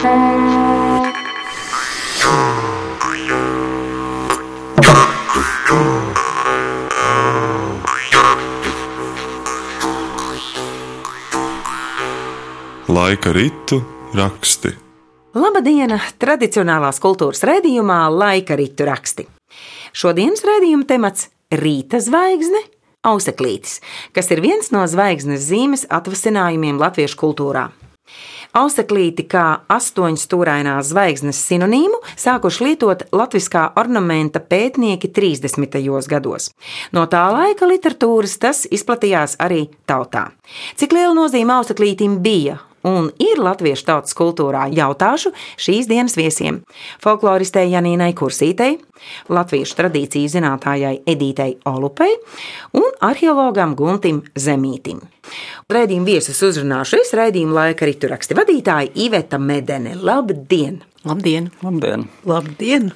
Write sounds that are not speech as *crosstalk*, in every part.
Laika ritu raksti. Labdien! Tradicionālās kultūras raidījumā Laika ritu raksti. Šodienas raidījuma temats - rīta zvaigzne, auseklītis, kas ir viens no zvaigznes zīmes atvasinājumiem latviešu kultūrā. Auseklīti kā astoņstūrainās zvaigznes sinonīmu sākuši lietot latviskā ornamenta pētnieki 30. gados. No tā laika literatūras tas izplatījās arī tautā. Cik liela nozīme auseklītim bija un ir latviešu tautas kultūrā, jautāšu šīs dienas viesiem - folkloristei Janīnai Kursītei, latviešu tradīciju zinātājai Edītei Olupei un arheologam Guntim Zemītim. Raidījuma viesus uzrunāšu es raidījuma laika rituraksti vadītāja Iveta Medene. Labdien! Labdien! Labdien! Labdien.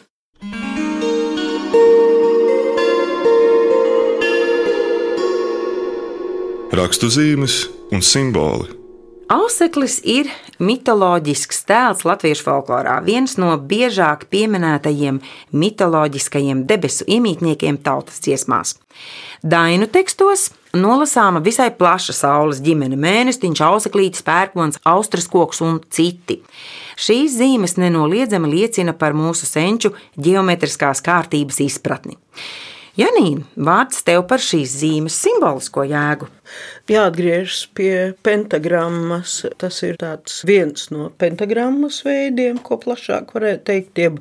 Rakstu zīmes un simboli. Auseklis ir mitoloģisks tēls latviešu folklorā, viens no biežāk pieminētajiem mitoloģiskajiem debesu iemītniekiem tautas dziesmās. Dainu tekstos nolasāma visai plaša saules ģimene, mēnestiņš, auseklītis, pērkons, austras koks un citi. Šīs zīmes nenoliedzami liecina par mūsu senču geometriskās kārtības izpratni. Janīna, vārds tev par šīs zīmes simbolisko jēgu. Jāatgriežas pie pentagrammas. Tas ir viens no pentagrammas veidiem, ko plašāk varētu teikt, jeb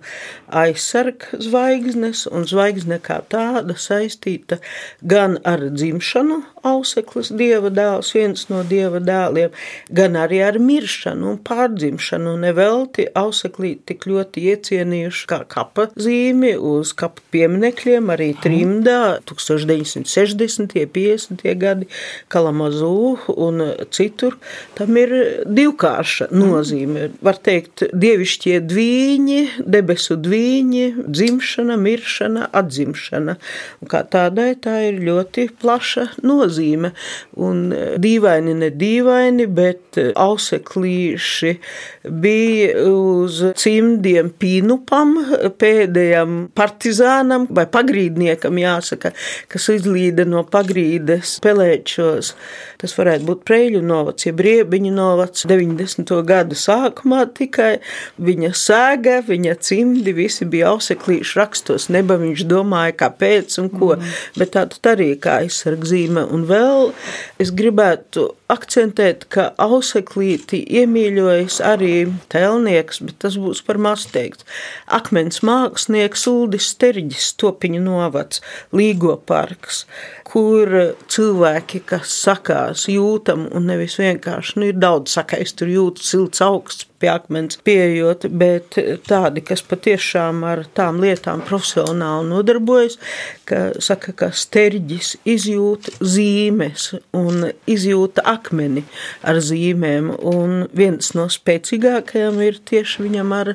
aizsarg zvaigznes, un zvaigzne kā tāda saistīta gan ar dzimšanu, auseklis dieva dēls, viens no dieva dēliem, gan arī ar miršanu un pārdzimšanu. Nevelti auseklī tik ļoti iecienījuši kā kapa zīmi uz kapa pieminekļiem, arī trimdā 1960. 50. gadi Kalamazū un citur, tam ir divkārša nozīme. Var teikt, dievišķie dvīņi, debesu dvīņi, dzimšana, miršana, atzimšana. Un kā tādai tā ir ļoti plaša nozīme. Un dīvaini, ne dīvaini, bet auseklīši bija uz cimdiem pīnupam, pēdējam partizānam vai pagrīdniekam jāsaka, kas izlīda no pagrīdes pelēču gados. Tas varētu būt Preļu novacs, jeb Riebiņu novacs 90. gadu sākumā tikai. Viņa sēga, viņa cimdi, visi bija auseklīši rakstos, neba viņš domāja, kāpēc un ko, mm. bet tā tad arī kā aizsargzīme. Un vēl es gribētu akcentēt, ka auseklīti iemīļojas arī telnieks, bet tas būs par maz teikts. Akmens mākslinieks Uldis Sterģis, Topiņu novads, Līgo parks kur cilvēki, kas sakās, jūtam un nevis vienkārši, nu, ir daudz sakais, tur jūtas silts augsts, pie akmens pieejot, bet tādi, kas patiešām ar tām lietām profesionāli nodarbojas, ka saka, ka sterģis izjūt zīmes un izjūta akmeni ar zīmēm, un viens no spēcīgākajiem ir tieši viņam ar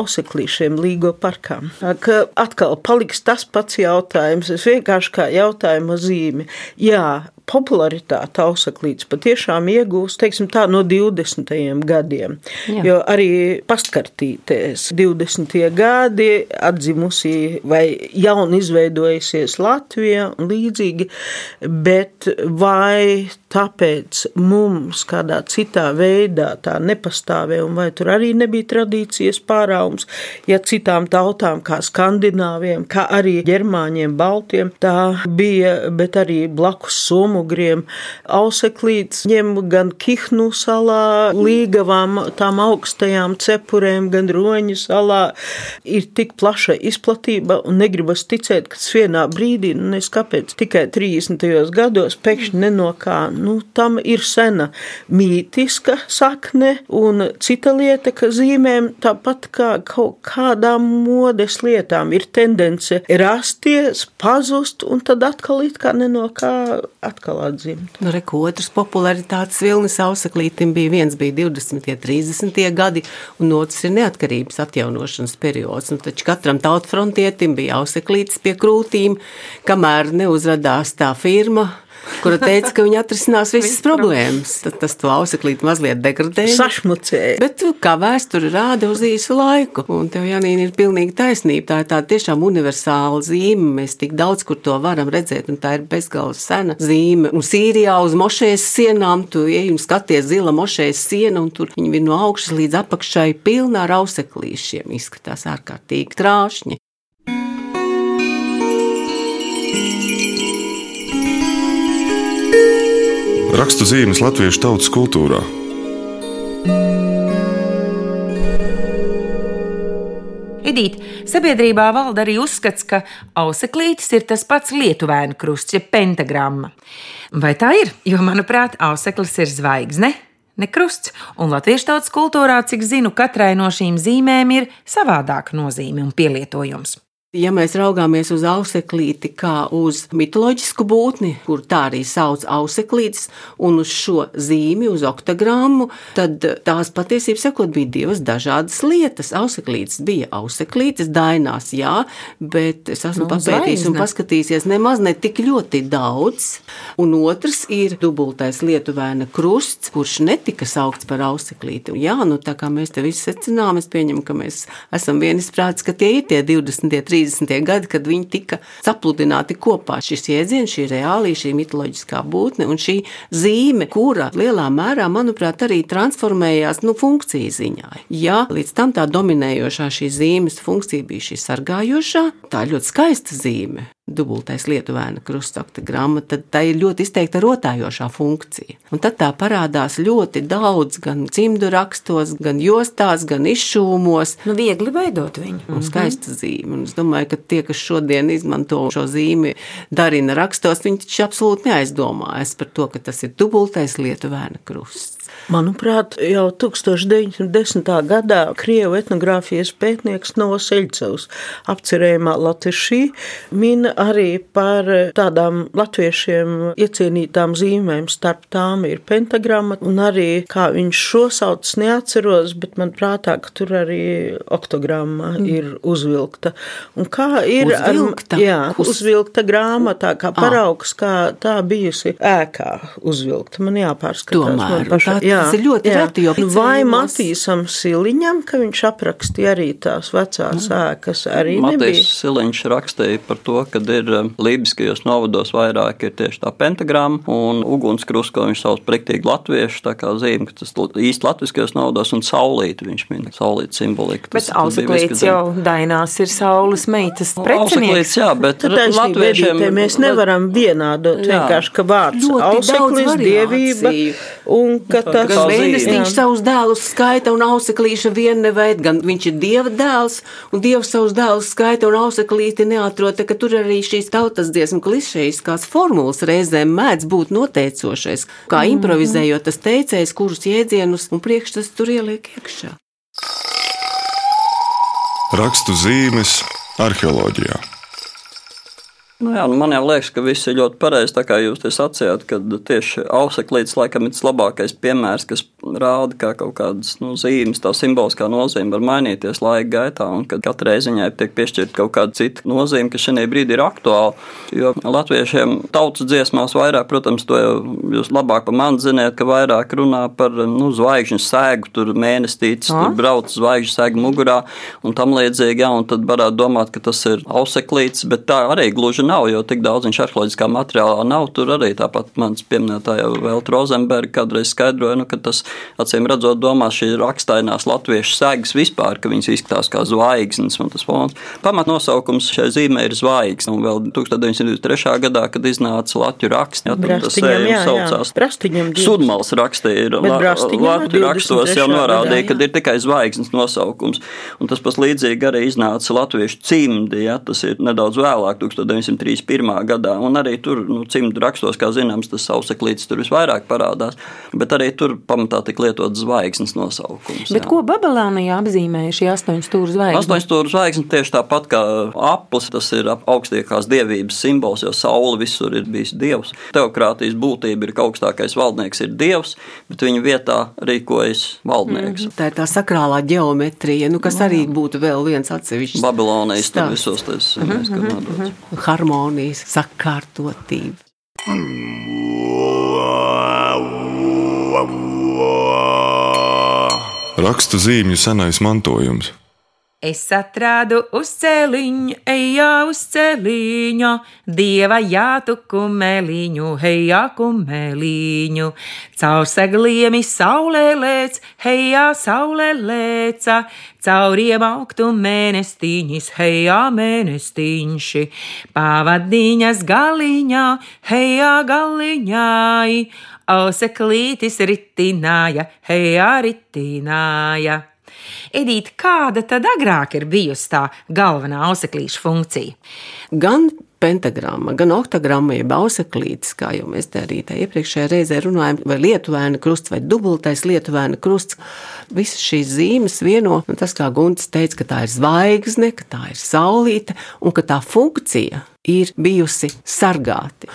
oseklīšiem Līgo parkā. Ka atkal paliks tas pats jautājums, es vienkārši kā jautājuma zīmi. Jā, popularitāte ausaklīts patiešām iegūst, teiksim tā, no 20. gadiem. Jā. Jo arī pastkartītēs 20. gadi atzimusi vai jaun izveidojusies Latvija un līdzīgi, bet vai tāpēc mums kādā citā veidā tā nepastāvēja un vai tur arī nebija tradīcijas pārāums, ja citām tautām kā skandināviem, kā arī ģermāņiem, baltiem, tā bija, bet arī blakus somu mugriem. Auseklīts ņem gan Kihnu salā, līgavām, tām augstajām cepurēm, gan Roņu salā. Ir tik plaša izplatība un negribas ticēt, ka vienā brīdī, nu nes kāpēc, tikai 30. gados pēkšņi nenokā, nu tam ir sena mītiska sakne un cita lieta, ka zīmēm tāpat kā kaut kādām modes lietām ir tendence rasties, pazust un tad atkal it kā nenokā atkal atzimt. Nu, re, otrs popularitātes vilnis ausaklītim bija viens bija 20. 30. gadi, un otrs ir neatkarības atjaunošanas periods. Nu, taču katram tautfrontietim bija ausaklītis pie krūtīm, kamēr neuzradās tā firma, kura teica, ka viņa atrisinās visas problēmas. Tad tas to auseklīti mazliet degradēja. Sašmucēja. Bet kā vēsture rāda uz īsu laiku, un tev, Janīna, ir pilnīgi taisnība. Tā ir tāda tiešām universāla zīme. Mēs tik daudz kur to varam redzēt, un tā ir bezgalīgi sena zīme. Un Sīrijā uz mošējas sienām tu ej un skaties zila mošējas siena, un tur viņi ir no augšas līdz apakšai pilnā ar auseklīšiem. Izskatās ārkārtīgi trāšņi. Rakstu zīmes latviešu tautas kultūrā. Edīt, sabiedrībā valda arī uzskats, ka auseklītis ir tas pats lietuvēnu krusts, jeb pentagramma. Vai tā ir? Jo, manuprāt, auseklis ir zvaigzne, ne krusts, un latviešu tautas kultūrā, cik zinu, katrai no šīm zīmēm ir savādāka nozīme un pielietojums. Ja mēs raugāmies uz auseklīti kā uz mitoloģisku būtni, kur tā arī sauc auseklītis, un uz šo zīmi, uz oktogrammu, tad tās patiesībā sakot, bija divas dažādas lietas. Auseklītis bija auseklītis, dainās, jā, bet es esmu nu, papētījis un paskatījies nemaz ne tik ļoti daudz. Un otrs ir dubultais lietuvēna krusts, kurš netika saukts par auseklīti. Jā, nu tā kā mēs te visi secinām, es pieņemu, ka mēs esam vienisprāts, ka tie ir tie 20, 30. 30. gadi, kad viņi tika sapludināti kopā. Šis jēdziens, šī reālī, šī mitoloģiskā būtne un šī zīme, kura lielā mērā, manuprāt, arī transformējās nu, funkciju ziņā. Ja līdz tam tā dominējošā šī zīmes funkcija bija šī sargājošā, tā ļoti skaista zīme dubultais lietuvēna krustakta gramma, tad tā ir ļoti izteikta rotājošā funkcija. Un tad tā parādās ļoti daudz gan cimdu rakstos, gan jostās, gan izšūmos. Nu, viegli veidot viņu. Un skaista zīme. Un es domāju, ka tie, kas šodien izmanto šo zīmi darina rakstos, viņi taču absolūti neaizdomājas par to, ka tas ir dubultais lietuvēna krusts. Manuprāt, jau 1910. gadā Krievu etnogrāfijas pētnieks Novoseļcevs apcerējumā Latvišī min arī par tādām latviešiem iecienītām zīmēm. Starp tām ir pentagramma, un arī, kā viņš šo sauc, neatceros, bet man prātā, ka tur arī oktogramma mm. ir uzvilkta. Un kā ir uzvilkta? Ar, jā, uzvilkta grāmatā, kā paraugs, kā tā bijusi ēkā uzvilkta. Man jāpārskatās. Tomēr, man paša, jā, tas ir ļoti jā. reti. Vai Matīsam Siliņam, ka viņš aprakstīja arī tās vecās ēkas, arī Matīs? Siliņš rakstīja par to, ka ir um, lībiskajos novados vairāk ir tieši tā pentagramma un ugunskrusts, ko viņš sauc priktīgi latviešu, tā kā zīme, ka tas īsti latviskajos novados un saulīti viņš min, saulīti simbolika. Bet auseklīts jau dainās ir saules meitas precinieks. jā, bet latviešiem mēs nevaram vienādot vienkārši, ka vārds auseklis, dievība un ka tas gan mēnesīņš savus dēlus skaita un auseklīša vien neveid, gan viņš ir dieva dēls un dievs savus dēlus skaita un auseklīti neatrota, ka tur arī šīs tautas dziesmu klišejiskās formulas reizēm mēdz būt noteicošais, kā mhm. improvizējot tas teicējs, kurus jēdzienus un priekšstats tur ieliek iekšā. Rakstu zīmes arheoloģijā. Nu jā, nu man jau liekas, ka viss ir ļoti pareizi. Tā kā jūs te sacījāt, ka tieši auseklītis laikam ir tas labākais piemērs, kas rāda, kā kaut kādas nu, zīmes, tā simboliskā nozīme var mainīties laika gaitā, un ka katrai ziņai tiek piešķirta kaut kāda cita nozīme, kas šajā brīdī ir aktuāla. Jo latviešiem tautas dziesmās vairāk, protams, to jūs labāk par mani ziniet, ka vairāk runā par nu, zvaigžņu sēgu, tur mēnestītis, tur brauc zvaigžņu sēgu mugurā un tam līdzīgi, jā, un tad varētu domāt, ka tas ir auseklītis, bet tā arī gluži nav, jo tik daudz viņš arheoloģiskā materiālā nav. Tur arī tāpat mans pieminētāja Velta Rozenberga kādreiz skaidroja, nu, ka tas acīm redzot domā šī rakstainās latviešu sēgas vispār, ka viņas izskatās kā zvaigznes un tas fons. Pamatnosaukums šai zīmē ir zvaigznes, un vēl 1923. gadā, kad iznāca Latviju raksts, ja, tas sējums saucās. Sudmals rakstīja, Latviju rakstos jau norādīja, ka ir tikai zvaigznes nosaukums, un tas pats līdzīgi arī iznāca latviešu cimdi, ja, tas ir nedaudz vēlāk, 1900. 1931. gadā. Un arī tur, nu, cimdu rakstos, kā zināms, tas sauseklītis tur visvairāk parādās. Bet arī tur pamatā tika lietots zvaigznes nosaukums. Bet jā. ko Babilānijā apzīmēja šī astoņu stūra zvaigzne? Astoņu stūra zvaigzne tieši tāpat kā aplis, tas ir augstākās dievības simbols, jo saule visur ir bijis dievs. Teokrātijas būtība ir, ka augstākais valdnieks ir dievs, bet viņa vietā rīkojas valdnieks. Mm -hmm. Tā ir tā sakrālā geometrija, nu, kas arī būtu vēl viens atsevišķs. Babilonijas tur visos tas, mm -hmm. Harmonijas, sakārtotība. Rakstu zīmju senais mantojums. Es atradu uz celiņa, ejā uz celiņa, dieva jātu kumeliņu, hejā kumeliņu. Caur segliem saulē lēc, hejā saulē lēca, cauriem augtu mēnestiņas, hejā mēnestiņši. Pavadiņas galiņā, hejā galiņai, auseklītis ritināja, hejā ritināja. Edīte, kāda tad agrāk ir bijusi tā galvenā auseklīša funkcija? Gan pentagramma, gan oktagramma, jeb auseklītis, kā jau mēs te arī tajā iepriekšējā reizē runājām, vai lietuvēna krusts vai dubultais lietuvēna krusts. Visas šīs zīmes vieno, un tas, kā Gunts teica, ka tā ir zvaigzne, ka tā ir saulīte, un ka tā funkcija ir bijusi sargāti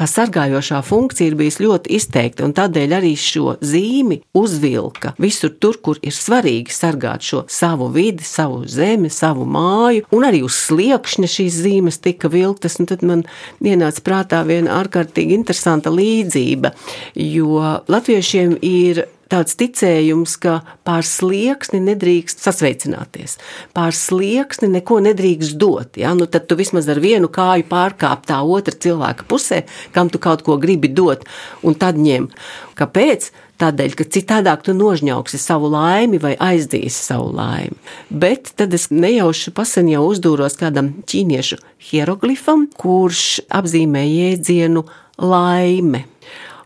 tā sargājošā funkcija ir bijusi ļoti izteikta, un tādēļ arī šo zīmi uzvilka visur tur, kur ir svarīgi sargāt šo savu vidi, savu zemi, savu māju, un arī uz sliekšņa šīs zīmes tika vilktas, un tad man ienāca prātā viena ārkārtīgi interesanta līdzība, jo latviešiem ir tāds ticējums, ka pār slieksni nedrīkst sasveicināties, pār slieksni neko nedrīkst dot. Ja? Nu, tad tu vismaz ar vienu kāju pārkāp tā otra cilvēka pusē, kam tu kaut ko gribi dot, un tad ņem. Kāpēc? Tādēļ, ka citādāk tu nožņauksi savu laimi vai aizdīsi savu laimi. Bet tad es nejauši pasen jau uzdūros kādam ķīniešu hieroglifam, kurš apzīmē jēdzienu laime.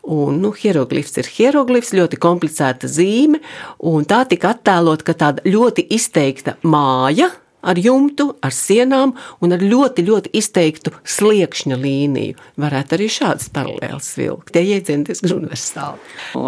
Un, nu, hieroglifs ir hieroglifs, ļoti komplicēta zīme, un tā tika attēlot, ka tāda ļoti izteikta māja ar jumtu, ar sienām un ar ļoti, ļoti izteiktu sliekšņa līniju. Varētu arī šādas paralēlas vilkt. Tie jēdzieni diezgan universāli.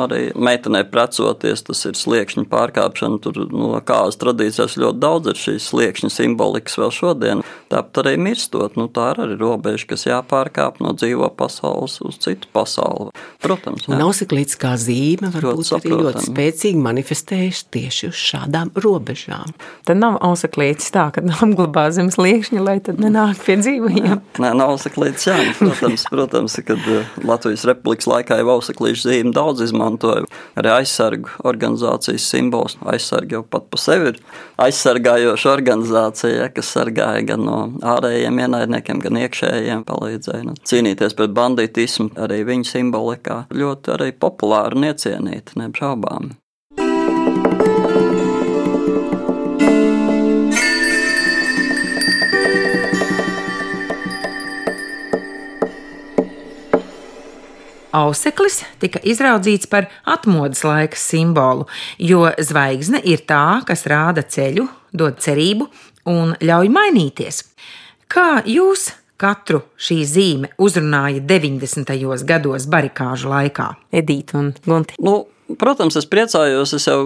Arī meitenei precoties, tas ir sliekšņa pārkāpšana. Tur no nu, kādas tradīcijas ļoti daudz ir šīs sliekšņa simbolikas vēl šodien. Tāpat arī mirstot, nu, tā ir arī robeža, kas jāpārkāp no dzīvo pasaules uz citu pasauli. Protams, jā. Nav siklīts kā zīme, varbūt ļoti arī ļoti spēcīgi manifestējuši tieši uz šādām robežām. Tad nav auseklītis tā, ka apglabā zem sliekšņa, lai tad nenāk pie dzīvajiem. Nē, nav auseklītis, jā. Protams, protams, kad eh, Latvijas republikas laikā jau auseklīšu zīme daudz izmantoja. Arī aizsargu organizācijas simbols. Aizsargi jau pat pa sevi ir aizsargājoša organizācija, kas sargāja gan no ārējiem ienaidniekiem, gan iekšējiem palīdzēja nu, cīnīties pret banditismu. Arī viņa simbolikā ļoti arī populāri un iecienīta, neapšaubām. Auseklis tika izraudzīts par atmodas laika simbolu, jo zvaigzne ir tā, kas rāda ceļu, dod cerību un ļauj mainīties. Kā jūs katru šī zīme uzrunāja 90. gados barikāžu laikā? Edīte un Gunti. Nu, Protams, es priecājos. Es jau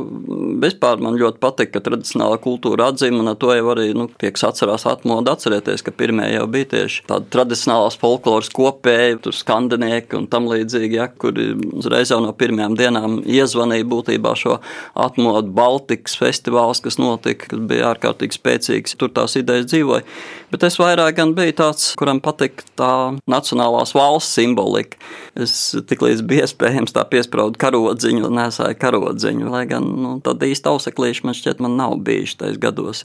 vispār man ļoti patīk, ka tradicionālā kultūra atzīmē, un to jau arī nu, tiek atcerās atmodu. Atcerieties, ka pirmie jau bija tieši tādi tradicionālās folkloras kopēji, tur skandinieki un tam līdzīgi, ja, kuri uzreiz jau no pirmajām dienām iezvanīja būtībā šo atmodu Baltikas festivāls, kas notika, kas bija ārkārtīgi spēcīgs. Tur tās idejas dzīvoja. Bet es vairāk gan biju tāds, kuram patīk tā nacionālās valsts simbolika. Es tiklīdz bija iespējams tā piesprādu karodziņu nesāju karodziņu, lai gan nu, tāda īsta auseklīša man šķiet, man nav bijuši tajos gados.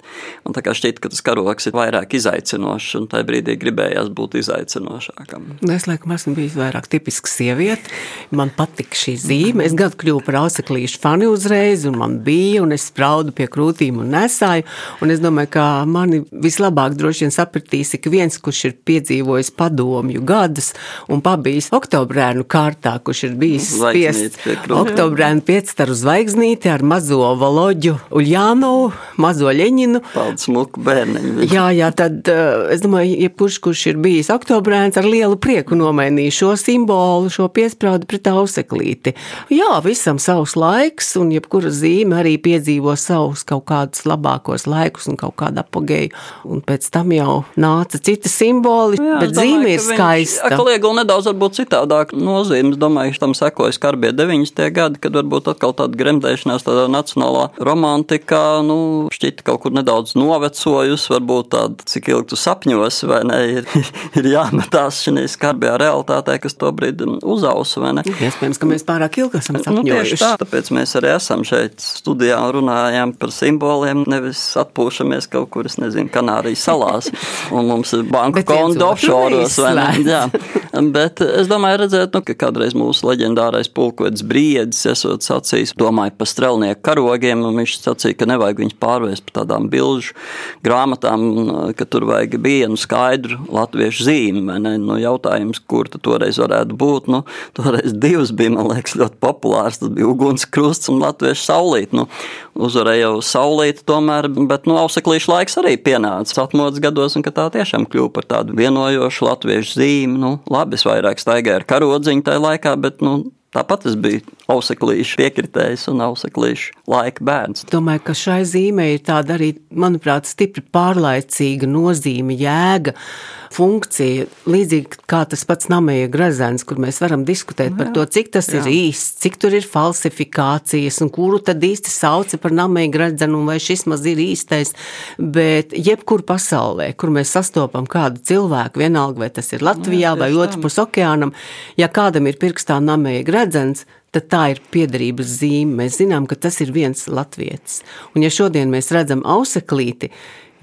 Un tā kā šķiet, ka tas karoks ir vairāk izaicinošs, un tajā brīdī gribējās būt izaicinošākam. Nu, es laikam esmu bijis vairāk tipisks sieviete. Man patika šī zīme. Es gadu kļuvu par auseklīšu fani uzreiz, un man bija, un es spraudu pie krūtīm un nesāju. Un es domāju, ka mani vislabāk droši vien sapratīs ik viens, kurš ir piedzīvojis padomju gadus un pabijis oktobrēnu kārtā, kurš ir bijis spiests oktobra brēnu piecstaru zvaigznīti ar mazo Valoģu Uljānovu, mazo Ļeņinu. Paldies, muku bērniņu. Jā, jā, tad eh, es domāju, jebkurš, kurš ir bijis oktobrēns, ar lielu prieku nomainīja šo simbolu, šo piesprādu pret auseklīti. Jā, visam savs laiks, un jebkura zīme arī piedzīvo savus kaut kādus labākos laikus un kaut kādu apogēju. Un pēc tam jau nāca citi simboli, jā, bet domāju, zīme ir skaista. Kliegula nedaudz varbūt citādāk nozīmes, domāju, tam sekoja skarbie 90. gadi, kad varbūt atkal tāda gremdēšanās tādā nacionālā romantika nu, šķita kaut kur nedaudz novecojusi, varbūt tāda, cik ilgi tu sapņos, vai ne, ir, *laughs* ir jāmetās šī skarbajā realitātē, kas to brīdi uzausa, vai ne? Iespējams, ka mēs pārāk ilgi esam sapņojuši. Nu, tā, tāpēc mēs arī esam šeit studijā un runājam par simboliem, nevis atpūšamies kaut kur, es nezinu, Kanārijas salās, un mums ir banku konta offshore'os, vai ne? Jā. Bet es domāju, redzēt, nu, ka kādreiz mūsu leģendārais pulkvedis Briedis esot sacījis, domāju par strelnieku karogiem, un viņš sacīja, ka nevajag viņus pārvērst par tādām bilžu grāmatām, ka tur vajag vienu skaidru latviešu zīmi? Nu, jautājums, kur toreiz varētu būt, nu, toreiz divas bija, man liekas, ļoti populārs, tas bija ugunskrusts un latviešu saulīt, nu, uzvarēja jau saulīt tomēr, bet, nu, auseklīšu laiks arī pienāca atmodas gados, un tā tiešām kļuva par tādu vienojošu latviešu zīmi, nu, labi, es vairāk staigāju ar karodziņu tajā laikā, bet, nu, Tāpat es biju auseklīšu piekritējis un auseklīšu laika bērns. Domāju, ka šai zīmē ir tāda arī, manuprāt, stipri pārlaicīga nozīme, jēga funkcija, līdzīgi kā tas pats namēja grezens, kur mēs varam diskutēt jā, par to, cik tas jā. ir īsts, cik tur ir falsifikācijas un kuru tad īsti sauca par namēja grezenu un vai šis maz ir īstais, bet jebkur pasaulē, kur mēs sastopam kādu cilvēku, vienalga vai tas ir Latvijā jā, vai otrs pus okeānam, ja kādam ir pirkstā namēja gredzens, tad tā ir piederības zīme. Mēs zinām, ka tas ir viens latvietis. Un ja šodien mēs redzam auseklīti,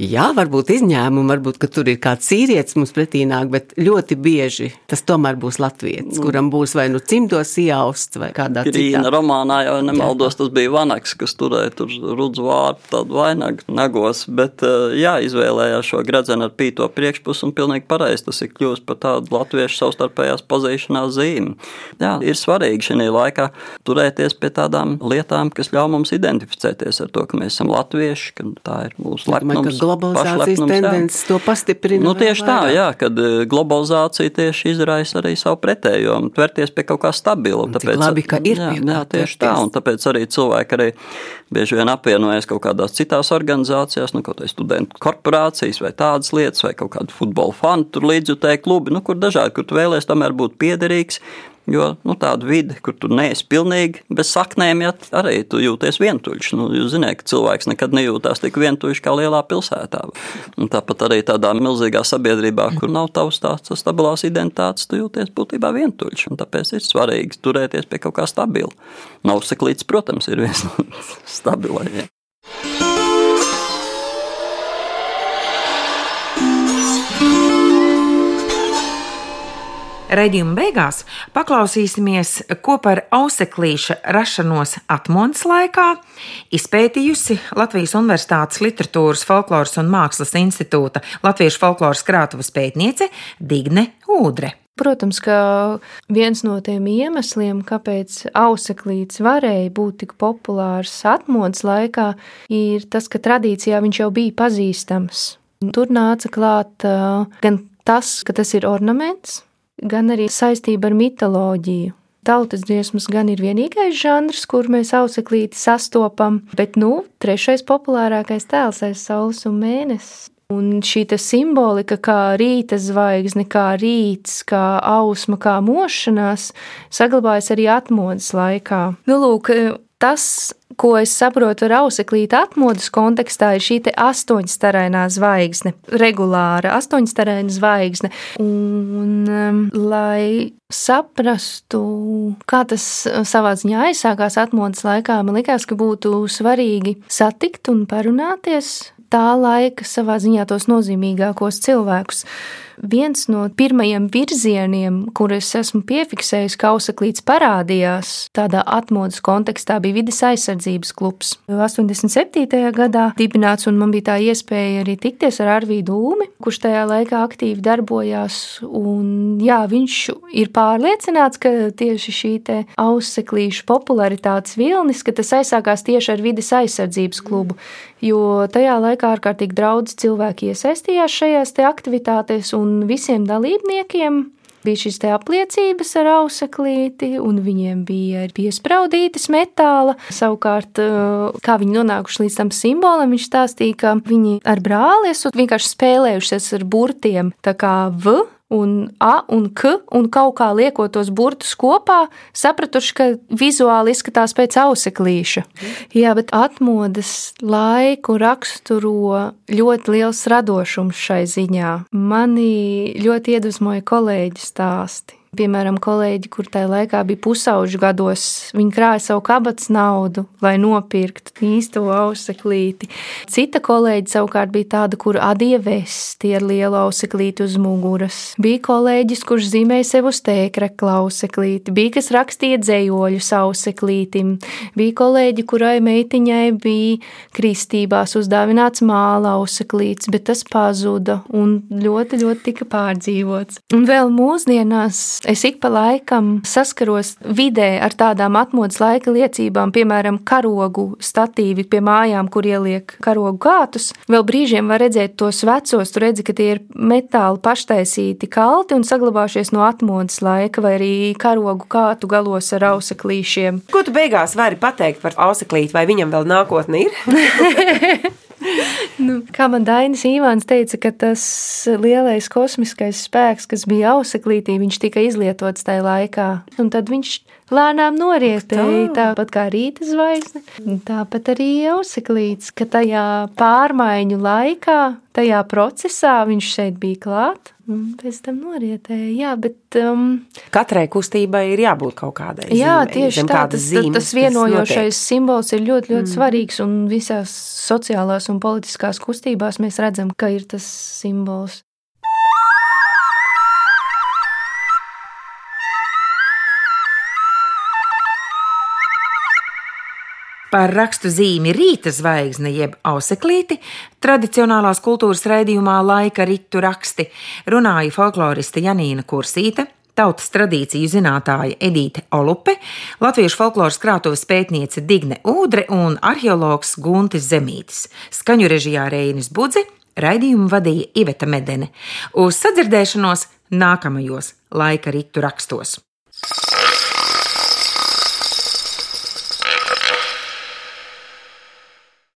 Jā, varbūt izņēmumi, varbūt tur ir kāds sīrietis mums pretī nāk, bet ļoti bieži tas tomēr būs latvietis, mm. kuram būs vai nu cimdos iausts vai kādā Grīna citā. romānā jau nemaldos, tas bija Vanaks, kas turēja tur rudzu vārpu tādu vainagu nagos, bet eh, jā, izvēlējās šo gredzenu ar pīto priekšpusu un pilnīgi pareizi tas ir kļūst par tādu latviešu savstarpējās pazīšanās zīmi. Jā, ir svarīgi šajā laikā turēties pie tādām lietām, kas ļauj mums identificēties ar to, ka mēs esam latvieši, ka tā ir mūsu lepnums globalizācijas tendences to pastiprina. Nu, tieši tā, jā, kad e, globalizācija tieši izraisa arī savu pretējo, tvērties pie kaut kā stabila. Tāpēc, labi, ka ir jā, jā, tieši tā, un tāpēc arī cilvēki arī bieži vien apvienojas kaut kādās citās organizācijās, nu, kaut vai studentu korporācijas vai tādas lietas, vai kaut kādu futbola fanu tur līdzjutēju klubi, nu, kur dažādi, kur tu vēlēs tomēr būt piederīgs, Jo nu, tāda vide, kur tu neesi pilnīgi bez saknēm, ja arī tu jūties vientuļš. Nu, jūs zināt, ka cilvēks nekad nejūtās tik vientuļš kā lielā pilsētā. Un tāpat arī tādā milzīgā sabiedrībā, kur nav tavs tāds stabilās identitātes, tu jūties būtībā vientuļš. Tāpēc ir svarīgi turēties pie kaut kā stabila. Nav seklīts, protams, ir viens no *laughs* stabilajiem. Raidījuma beigās paklausīsimies, ko par auseklīša rašanos atmodas laikā izpētījusi Latvijas Universitātes Literatūras, Folkloras un Mākslas institūta Latviešu folkloras krātuves pētniece Digne Ūdre. Protams, ka viens no tiem iemesliem, kāpēc auseklīts varēja būt tik populārs atmodas laikā, ir tas, ka tradīcijā viņš jau bija pazīstams. Tur nāca klāt gan tas, ka tas ir ornaments, gan arī saistība ar mitoloģiju. Tautas dziesmas gan ir vienīgais žanrs, kur mēs auseklīti sastopam, bet, nu, trešais populārākais tēls aiz saules un mēnesis. Un šī simbolika, kā rīta zvaigzne, kā rīts, kā ausma, kā mošanās, saglabājas arī atmodas laikā. Nu, lūk, tas ko es saprotu ar auseklīta atmodas kontekstā, ir šī astoņstarainā zvaigzne, regulāra astoņstaraina zvaigzne. Un, um, lai saprastu, kā tas savā ziņā aizsākās atmodas laikā, man liekas, ka būtu svarīgi satikt un parunāties tā laika savā ziņā tos nozīmīgākos cilvēkus viens no pirmajiem virzieniem, kurus esmu piefiksējis, ka auseklīts parādījās tādā atmodas kontekstā, bija vidas aizsardzības klubs. 87. gadā dibināts, un man bija tā iespēja arī tikties ar Arvīdu Ulmi, kurš tajā laikā aktīvi darbojās. Un, jā, viņš ir pārliecināts, ka tieši šī auseklīšu popularitātes vilnis, ka tas aizsākās tieši ar vidas aizsardzības klubu, jo tajā laikā ārkārtīgi daudz cilvēki iesaistījās šajās aktivitātēs, un visiem dalībniekiem bija šīs apliecības ar auseklīti, un viņiem bija piespraudītas metāla. Savukārt, eh, kā viņi nonākuši līdz tam simbolam, viņš stāstīja, ka viņi ar brāli esat vienkārši spēlējušies ar burtiem, tā kā V un A un K, un kaut kā liekot tos burtus kopā, sapratuši, ka vizuāli izskatās pēc auseklīša. Jā, bet atmodas laiku raksturo ļoti liels radošums šai ziņā. Mani ļoti iedvesmoja kolēģi stāsti. Piemēram, kolēģi, kur tajā laikā bija pusauģu gados, viņi krāja savu kabatas naudu, lai nopirktu īsto auseklīti. Cita kolēģi savukārt bija tāda, kur adīja vesti ar lielu auseklīti uz muguras. Bija kolēģis, kurš zīmēja sev uz tēkrekla auseklīti, bija kas rakstīja dzējoļus auseklītim, bija kolēģi, kurai meitiņai bija kristībās uzdāvināts māla auseklīts, bet tas pazuda un ļoti, ļoti tika pārdzīvots. Un vēl mūsdienās es ik pa laikam saskaros vidē ar tādām atmodas laika liecībām, piemēram, karogu statīvi pie mājām, kur ieliek karogu kātus. Vēl brīžiem var redzēt tos vecos, tu redzi, ka tie ir metāli paštaisīti kalti un saglabājušies no atmodas laika, vai arī karogu kātu galos ar auseklīšiem. Ko tu beigās vari pateikt par auseklīti, vai viņam vēl nākotne ir? *laughs* *laughs* nu, kā man Dainis Īvāns teica, ka tas lielais kosmiskais spēks, kas bija auseklītī, viņš tika izlietots tajā laikā. Un tad viņš lēnām norietēja, tā. tāpat kā rīta zvaigzne, tāpat arī auseklīts, ka tajā pārmaiņu laikā, tajā procesā viņš šeit bija klāt. Un pēc tam norietēja. Jā, bet. Um, Katrai kustībai ir jābūt kaut kādai. Jā, zīmei, tieši tā. Tas, zīmes, tas vienojošais simbols ir ļoti, ļoti mm. svarīgs. Un visās sociālās un politiskās kustībās mēs redzam, ka ir tas simbols. Par rakstu zīmi rīta zvaigzne, jeb auseklīti, tradicionālās kultūras raidījumā laika ritu raksti runāja folkloriste Janīna Kursīte, tautas tradīciju zinātāja Edīte Olupe, latviešu folkloras krātuves pētniece Digne Ūdre un arheologs Guntis Zemītis. Skaņu režijā Reinis Budze, raidījumu vadīja Iveta Medene. Uz sadzirdēšanos nākamajos laika ritu rakstos.